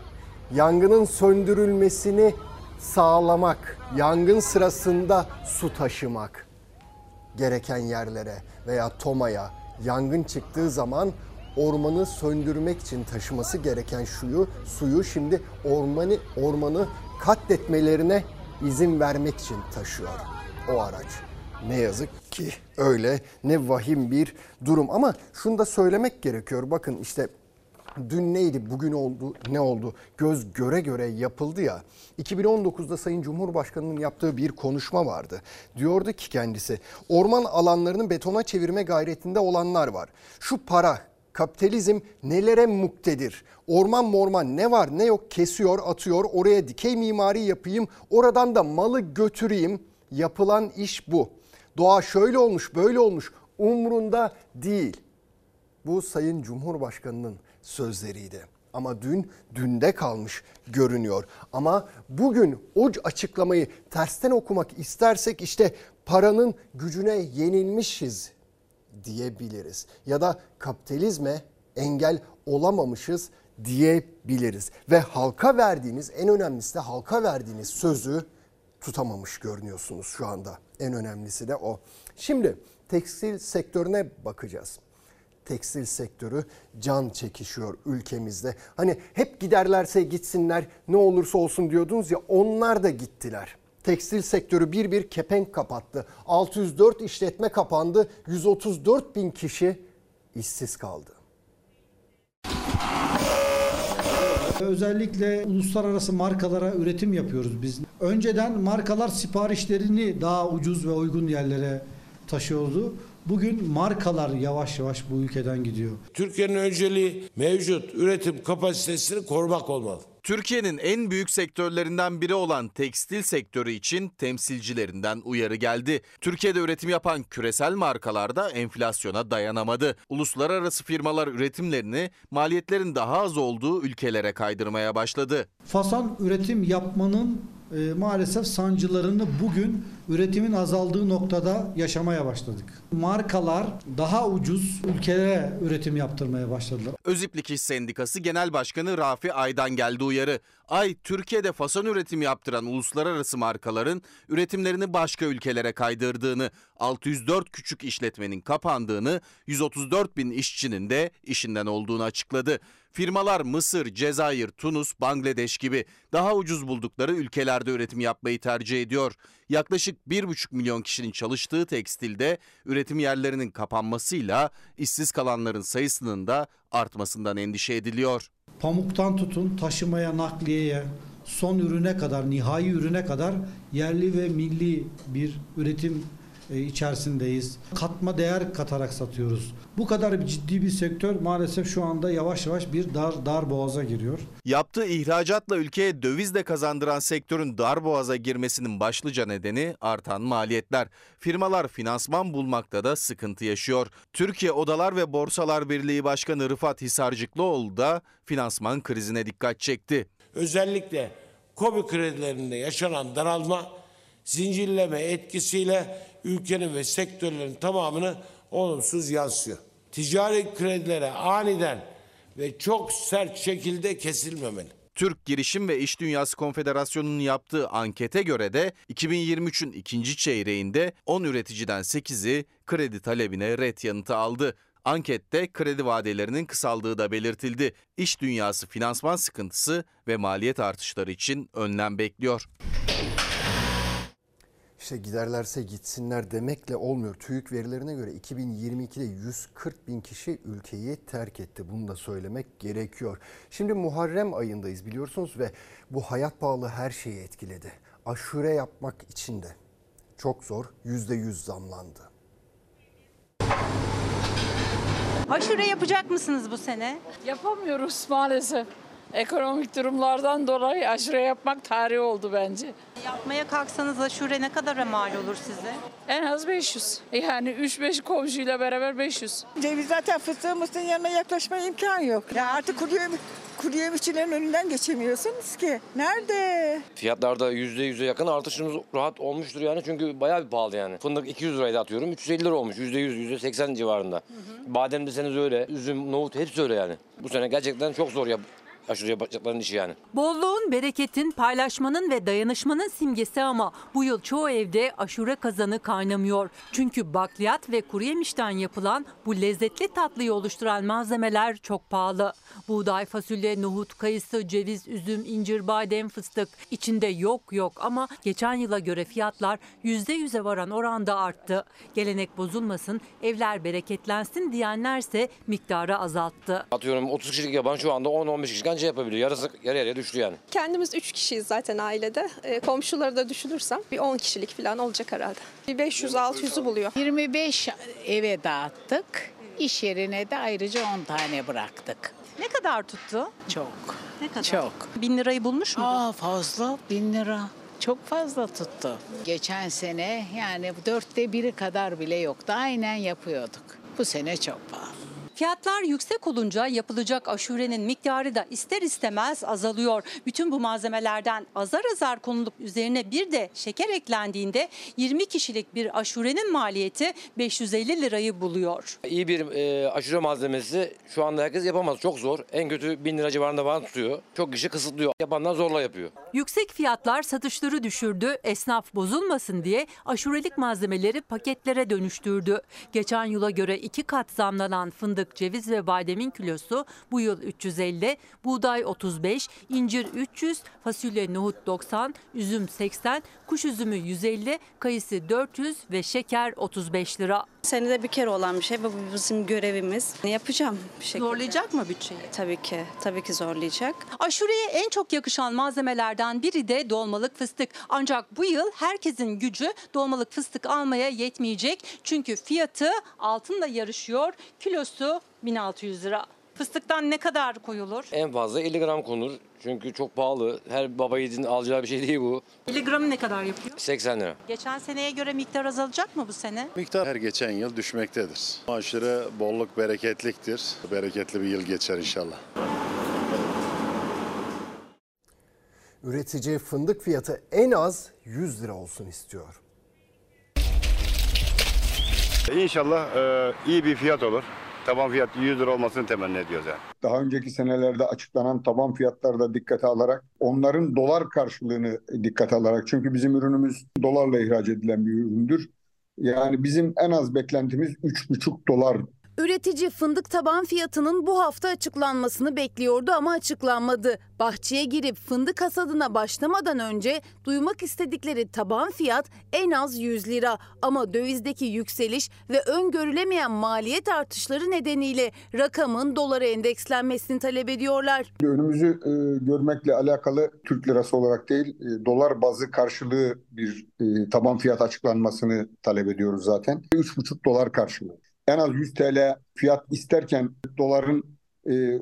yangının söndürülmesini sağlamak, yangın sırasında su taşımak gereken yerlere veya tomaya yangın çıktığı zaman ormanı söndürmek için taşıması gereken suyu suyu şimdi ormanı ormanı katletmelerine izin vermek için taşıyor o araç. Ne yazık ki öyle ne vahim bir durum ama şunu da söylemek gerekiyor. Bakın işte dün neydi bugün oldu ne oldu göz göre göre yapıldı ya 2019'da Sayın Cumhurbaşkanı'nın yaptığı bir konuşma vardı. Diyordu ki kendisi orman alanlarını betona çevirme gayretinde olanlar var. Şu para kapitalizm nelere muktedir? Orman morman ne var ne yok kesiyor atıyor oraya dikey mimari yapayım oradan da malı götüreyim yapılan iş bu. Doğa şöyle olmuş böyle olmuş umrunda değil. Bu Sayın Cumhurbaşkanı'nın sözleriydi. Ama dün dünde kalmış görünüyor. Ama bugün o açıklamayı tersten okumak istersek işte paranın gücüne yenilmişiz diyebiliriz. Ya da kapitalizme engel olamamışız diyebiliriz. Ve halka verdiğiniz en önemlisi de halka verdiğiniz sözü tutamamış görünüyorsunuz şu anda. En önemlisi de o. Şimdi tekstil sektörüne bakacağız tekstil sektörü can çekişiyor ülkemizde. Hani hep giderlerse gitsinler ne olursa olsun diyordunuz ya onlar da gittiler. Tekstil sektörü bir bir kepenk kapattı. 604 işletme kapandı. 134 bin kişi işsiz kaldı. Özellikle uluslararası markalara üretim yapıyoruz biz. Önceden markalar siparişlerini daha ucuz ve uygun yerlere taşıyordu. Bugün markalar yavaş yavaş bu ülkeden gidiyor. Türkiye'nin önceliği mevcut üretim kapasitesini korumak olmalı. Türkiye'nin en büyük sektörlerinden biri olan tekstil sektörü için temsilcilerinden uyarı geldi. Türkiye'de üretim yapan küresel markalar da enflasyona dayanamadı. Uluslararası firmalar üretimlerini maliyetlerin daha az olduğu ülkelere kaydırmaya başladı. Fason üretim yapmanın e, maalesef sancılarını bugün üretimin azaldığı noktada yaşamaya başladık. Markalar daha ucuz ülkelere üretim yaptırmaya başladılar. Öziplik İş Sendikası Genel Başkanı Rafi Ay'dan geldi uyarı. Ay, Türkiye'de fason üretimi yaptıran uluslararası markaların üretimlerini başka ülkelere kaydırdığını, 604 küçük işletmenin kapandığını, 134 bin işçinin de işinden olduğunu açıkladı. Firmalar Mısır, Cezayir, Tunus, Bangladeş gibi daha ucuz buldukları ülkelerde üretim yapmayı tercih ediyor. Yaklaşık 1,5 milyon kişinin çalıştığı tekstilde üretim yerlerinin kapanmasıyla işsiz kalanların sayısının da artmasından endişe ediliyor. Pamuktan tutun taşımaya, nakliyeye, son ürüne kadar, nihai ürüne kadar yerli ve milli bir üretim içerisindeyiz. Katma değer katarak satıyoruz. Bu kadar ciddi bir sektör maalesef şu anda yavaş yavaş bir dar dar boğaza giriyor. Yaptığı ihracatla ülkeye döviz de kazandıran sektörün darboğaza girmesinin başlıca nedeni artan maliyetler. Firmalar finansman bulmakta da sıkıntı yaşıyor. Türkiye Odalar ve Borsalar Birliği Başkanı Rıfat Hisarcıklıoğlu da finansman krizine dikkat çekti. Özellikle KOBİ kredilerinde yaşanan daralma zincirleme etkisiyle ülkenin ve sektörlerin tamamını olumsuz yansıyor. Ticari kredilere aniden ve çok sert şekilde kesilmemeli. Türk Girişim ve İş Dünyası Konfederasyonu'nun yaptığı ankete göre de 2023'ün ikinci çeyreğinde 10 üreticiden 8'i kredi talebine ret yanıtı aldı. Ankette kredi vadelerinin kısaldığı da belirtildi. İş dünyası finansman sıkıntısı ve maliyet artışları için önlem bekliyor. İşte giderlerse gitsinler demekle olmuyor. TÜİK verilerine göre 2022'de 140 bin kişi ülkeyi terk etti. Bunu da söylemek gerekiyor. Şimdi Muharrem ayındayız biliyorsunuz ve bu hayat pahalı her şeyi etkiledi. Aşure yapmak için de çok zor %100 zamlandı. Aşure yapacak mısınız bu sene? Yapamıyoruz maalesef. Ekonomik durumlardan dolayı aşure yapmak tarihi oldu bence. Yapmaya kalksanız aşure ne kadara mal olur size? En az 500. Yani 3-5 komşuyla beraber 500. Ceviz zaten fıstığımızın yanına yaklaşmaya imkan yok. Ya artık kuru yemiş, kuru yemişçilerin önünden geçemiyorsunuz ki. Nerede? Fiyatlarda %100'e yakın artışımız rahat olmuştur yani çünkü bayağı bir pahalı yani. Fındık 200 liraydı atıyorum 350 lira olmuş %100 %80 civarında. Badem deseniz öyle, üzüm, nohut hepsi öyle yani. Bu sene gerçekten çok zor yap aşure yapacakların işi yani. Bolluğun, bereketin, paylaşmanın ve dayanışmanın simgesi ama bu yıl çoğu evde aşure kazanı kaynamıyor. Çünkü bakliyat ve kuru yemişten yapılan bu lezzetli tatlıyı oluşturan malzemeler çok pahalı. Buğday, fasulye, nohut, kayısı, ceviz, üzüm, incir, badem, fıstık içinde yok yok ama geçen yıla göre fiyatlar %100'e varan oranda arttı. Gelenek bozulmasın, evler bereketlensin diyenlerse miktarı azalttı. Atıyorum 30 kişilik yapan şu anda 10-15 kişilik anca yapabiliyor. Yarısı yarı yarıya düştü yani. Kendimiz 3 kişiyiz zaten ailede. E, komşuları da düşünürsem bir 10 kişilik falan olacak herhalde. Bir 500-600'ü buluyor. 25 eve dağıttık. İş yerine de ayrıca 10 tane bıraktık. Ne kadar tuttu? Çok. Ne kadar? Çok. Bin lirayı bulmuş mu? Aa fazla bin lira. Çok fazla tuttu. Geçen sene yani dörtte biri kadar bile yoktu. Aynen yapıyorduk. Bu sene çok pahalı. Fiyatlar yüksek olunca yapılacak aşurenin miktarı da ister istemez azalıyor. Bütün bu malzemelerden azar azar konulup üzerine bir de şeker eklendiğinde 20 kişilik bir aşurenin maliyeti 550 lirayı buluyor. İyi bir e, aşure malzemesi şu anda herkes yapamaz. Çok zor. En kötü 1000 lira civarında falan tutuyor. Çok kişi kısıtlıyor. Yapanlar zorla yapıyor. Yüksek fiyatlar satışları düşürdü. Esnaf bozulmasın diye aşurelik malzemeleri paketlere dönüştürdü. Geçen yıla göre iki kat zamlanan fındık, ceviz ve bademin kilosu bu yıl 350, buğday 35, incir 300, fasulye nohut 90, üzüm 80, kuş üzümü 150, kayısı 400 ve şeker 35 lira. Senede bir kere olan bir şey ve bu bizim görevimiz. Yapacağım bir şekilde. Zorlayacak mı bütçeyi? Tabii ki. Tabii ki zorlayacak. Aşureye en çok yakışan malzemelerden biri de dolmalık fıstık. Ancak bu yıl herkesin gücü dolmalık fıstık almaya yetmeyecek. Çünkü fiyatı altınla yarışıyor. Kilosu 1600 lira. Fıstıktan ne kadar koyulur? En fazla 50 gram konur. Çünkü çok pahalı. Her baba yiğidin alacağı bir şey değil bu. Miligramı ne kadar yapıyor? 80 lira. Geçen seneye göre miktar azalacak mı bu sene? Miktar her geçen yıl düşmektedir. Aşırı bolluk bereketliktir. Bereketli bir yıl geçer inşallah. Üretici fındık fiyatı en az 100 lira olsun istiyor. İnşallah e, iyi bir fiyat olur. Taban fiyat 100 lira olmasını temenni ediyoruz yani. Daha önceki senelerde açıklanan taban fiyatları da dikkate alarak onların dolar karşılığını dikkate alarak çünkü bizim ürünümüz dolarla ihraç edilen bir üründür. Yani bizim en az beklentimiz 3,5 dolar Üretici fındık taban fiyatının bu hafta açıklanmasını bekliyordu ama açıklanmadı. Bahçeye girip fındık hasadına başlamadan önce duymak istedikleri taban fiyat en az 100 lira. Ama dövizdeki yükseliş ve öngörülemeyen maliyet artışları nedeniyle rakamın dolara endekslenmesini talep ediyorlar. Önümüzü e, görmekle alakalı Türk lirası olarak değil e, dolar bazı karşılığı bir e, taban fiyat açıklanmasını talep ediyoruz zaten. 3,5 dolar karşılığı en az 100 TL fiyat isterken doların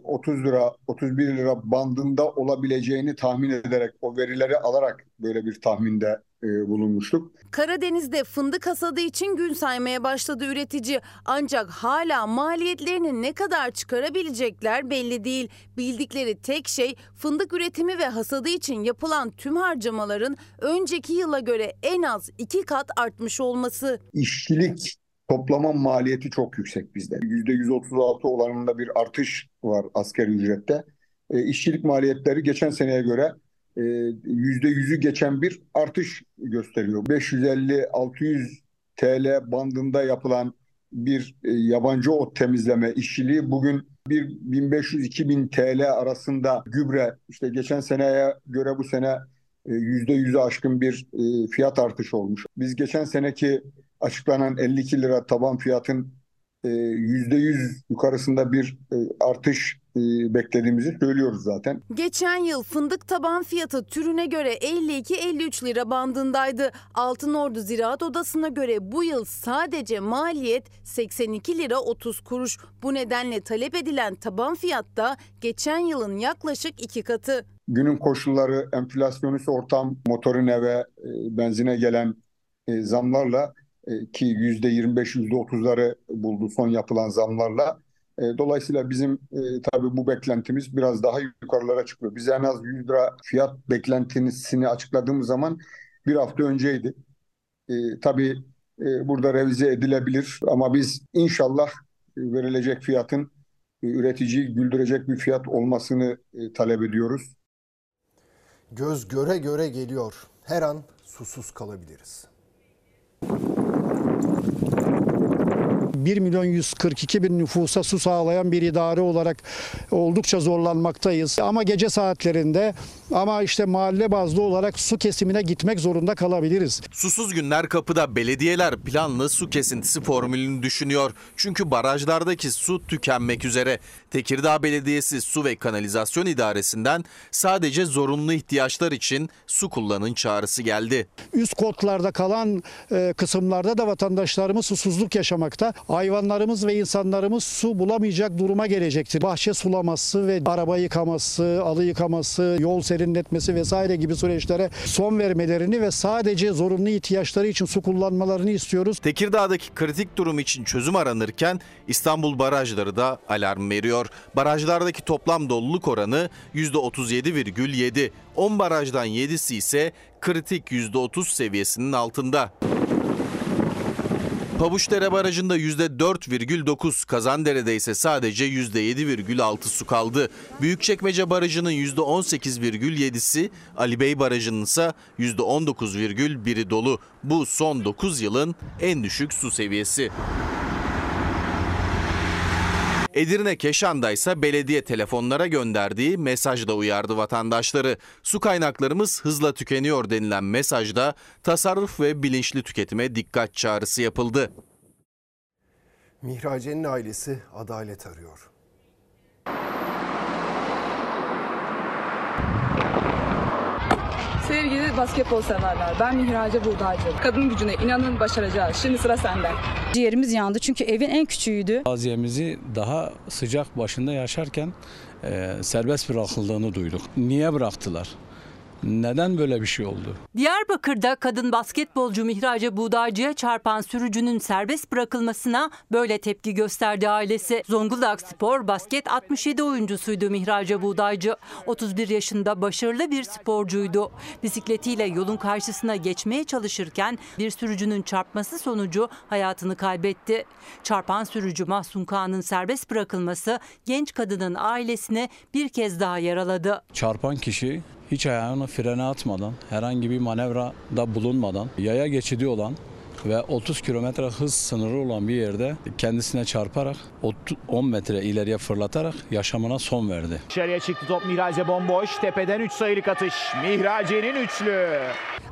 30 lira 31 lira bandında olabileceğini tahmin ederek o verileri alarak böyle bir tahminde bulunmuştuk. Karadeniz'de fındık hasadı için gün saymaya başladı üretici. Ancak hala maliyetlerini ne kadar çıkarabilecekler belli değil. Bildikleri tek şey fındık üretimi ve hasadı için yapılan tüm harcamaların önceki yıla göre en az iki kat artmış olması. İşçilik toplama maliyeti çok yüksek bizde. %136 oranında bir artış var asgari ücrette. E, işçilik maliyetleri geçen seneye göre e, %100'ü geçen bir artış gösteriyor. 550-600 TL bandında yapılan bir e, yabancı ot temizleme işçiliği bugün bir 1500-2000 TL arasında gübre işte geçen seneye göre bu sene %100'ü aşkın bir e, fiyat artışı olmuş. Biz geçen seneki açıklanan 52 lira taban fiyatın %100 yukarısında bir e, artış e, beklediğimizi söylüyoruz zaten. Geçen yıl fındık taban fiyatı türüne göre 52-53 lira bandındaydı. Altınordu Ziraat Odası'na göre bu yıl sadece maliyet 82 lira 30 kuruş. Bu nedenle talep edilen taban fiyatta geçen yılın yaklaşık iki katı. Günün koşulları, enflasyonist ortam, motorun eve, benzine gelen zamlarla ki %25, %30'ları buldu son yapılan zamlarla. Dolayısıyla bizim e, tabii bu beklentimiz biraz daha yukarılara çıkıyor. Biz en az 100 lira fiyat beklentisini açıkladığımız zaman bir hafta önceydi. E, tabii e, burada revize edilebilir ama biz inşallah verilecek fiyatın e, üreticiyi güldürecek bir fiyat olmasını e, talep ediyoruz. Göz göre göre geliyor. Her an susuz kalabiliriz. 1 milyon 142 bin nüfusa su sağlayan bir idare olarak oldukça zorlanmaktayız. Ama gece saatlerinde ama işte mahalle bazlı olarak su kesimine gitmek zorunda kalabiliriz. Susuz günler kapıda belediyeler planlı su kesintisi formülünü düşünüyor. Çünkü barajlardaki su tükenmek üzere. Tekirdağ Belediyesi Su ve Kanalizasyon İdaresi'nden sadece zorunlu ihtiyaçlar için su kullanın çağrısı geldi. Üst kotlarda kalan e, kısımlarda da vatandaşlarımız susuzluk yaşamakta. Hayvanlarımız ve insanlarımız su bulamayacak duruma gelecektir. Bahçe sulaması ve araba yıkaması, alı yıkaması, yol serinletmesi vesaire gibi süreçlere son vermelerini ve sadece zorunlu ihtiyaçları için su kullanmalarını istiyoruz. Tekirdağ'daki kritik durum için çözüm aranırken İstanbul barajları da alarm veriyor. Barajlardaki toplam doluluk oranı %37,7. 10 barajdan 7'si ise kritik %30 seviyesinin altında. Pabuçdere Barajı'nda %4,9, Kazandere'de ise sadece %7,6 su kaldı. Büyükçekmece Barajı'nın %18,7'si, Ali Bey Barajı'nın ise %19,1'i dolu. Bu son 9 yılın en düşük su seviyesi. Edirne Keşan'da ise belediye telefonlara gönderdiği mesajla uyardı vatandaşları. Su kaynaklarımız hızla tükeniyor denilen mesajda tasarruf ve bilinçli tüketime dikkat çağrısı yapıldı. Mihrace'nin ailesi adalet arıyor. Sevgili basketbol severler, ben Mihrace Buğdaycı. Kadın gücüne inanın başaracağız. Şimdi sıra sende. Ciğerimiz yandı çünkü evin en küçüğüydü. Taziyemizi daha sıcak başında yaşarken e, serbest bırakıldığını duyduk. Niye bıraktılar? Neden böyle bir şey oldu? Diyarbakır'da kadın basketbolcu Mihrace Buğdaycı'ya çarpan sürücünün serbest bırakılmasına böyle tepki gösterdi ailesi. Zonguldak Spor basket 67 oyuncusuydu Mihrace Buğdaycı. 31 yaşında başarılı bir sporcuydu. Bisikletiyle yolun karşısına geçmeye çalışırken bir sürücünün çarpması sonucu hayatını kaybetti. Çarpan sürücü Mahsun Kağan'ın serbest bırakılması genç kadının ailesini bir kez daha yaraladı. Çarpan kişi hiç ayağını frene atmadan, herhangi bir manevrada bulunmadan, yaya geçidi olan ve 30 kilometre hız sınırı olan bir yerde kendisine çarparak 10 metre ileriye fırlatarak yaşamına son verdi. Dışarıya çıktı top Mihrace bomboş. Tepeden 3 sayılık atış. Mihrace'nin üçlü.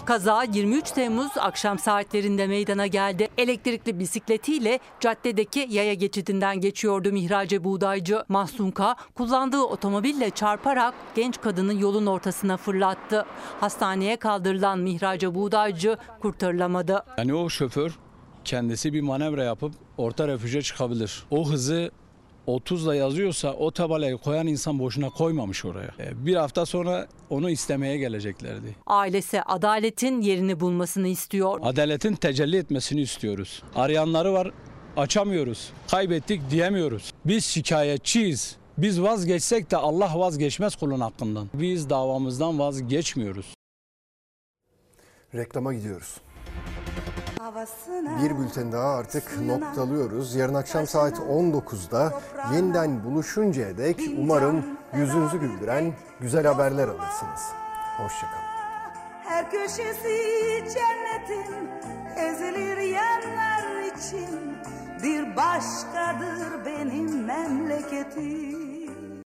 Kaza 23 Temmuz akşam saatlerinde meydana geldi. Elektrikli bisikletiyle caddedeki yaya geçidinden geçiyordu Mihrace Buğdaycı. Mahsunka kullandığı otomobille çarparak genç kadını yolun ortasına fırlattı. Hastaneye kaldırılan Mihrace Buğdaycı kurtarılamadı. Yani o şoför kendisi bir manevra yapıp orta refüje çıkabilir. O hızı 30'la yazıyorsa o tabelayı koyan insan boşuna koymamış oraya. E, Bir hafta sonra onu istemeye geleceklerdi. Ailesi adaletin yerini bulmasını istiyor. Adaletin tecelli etmesini istiyoruz. Arayanları var açamıyoruz. Kaybettik diyemiyoruz. Biz şikayetçiyiz. Biz vazgeçsek de Allah vazgeçmez kulun hakkından. Biz davamızdan vazgeçmiyoruz. Reklama gidiyoruz. Bir bülten daha artık noktalıyoruz. Yarın akşam saat 19'da yeniden buluşuncaya dek umarım yüzünüzü güldüren güzel haberler alırsınız. Hoşçakalın. Her köşesi cennetin ezilir yerler için bir başkadır benim memleketim.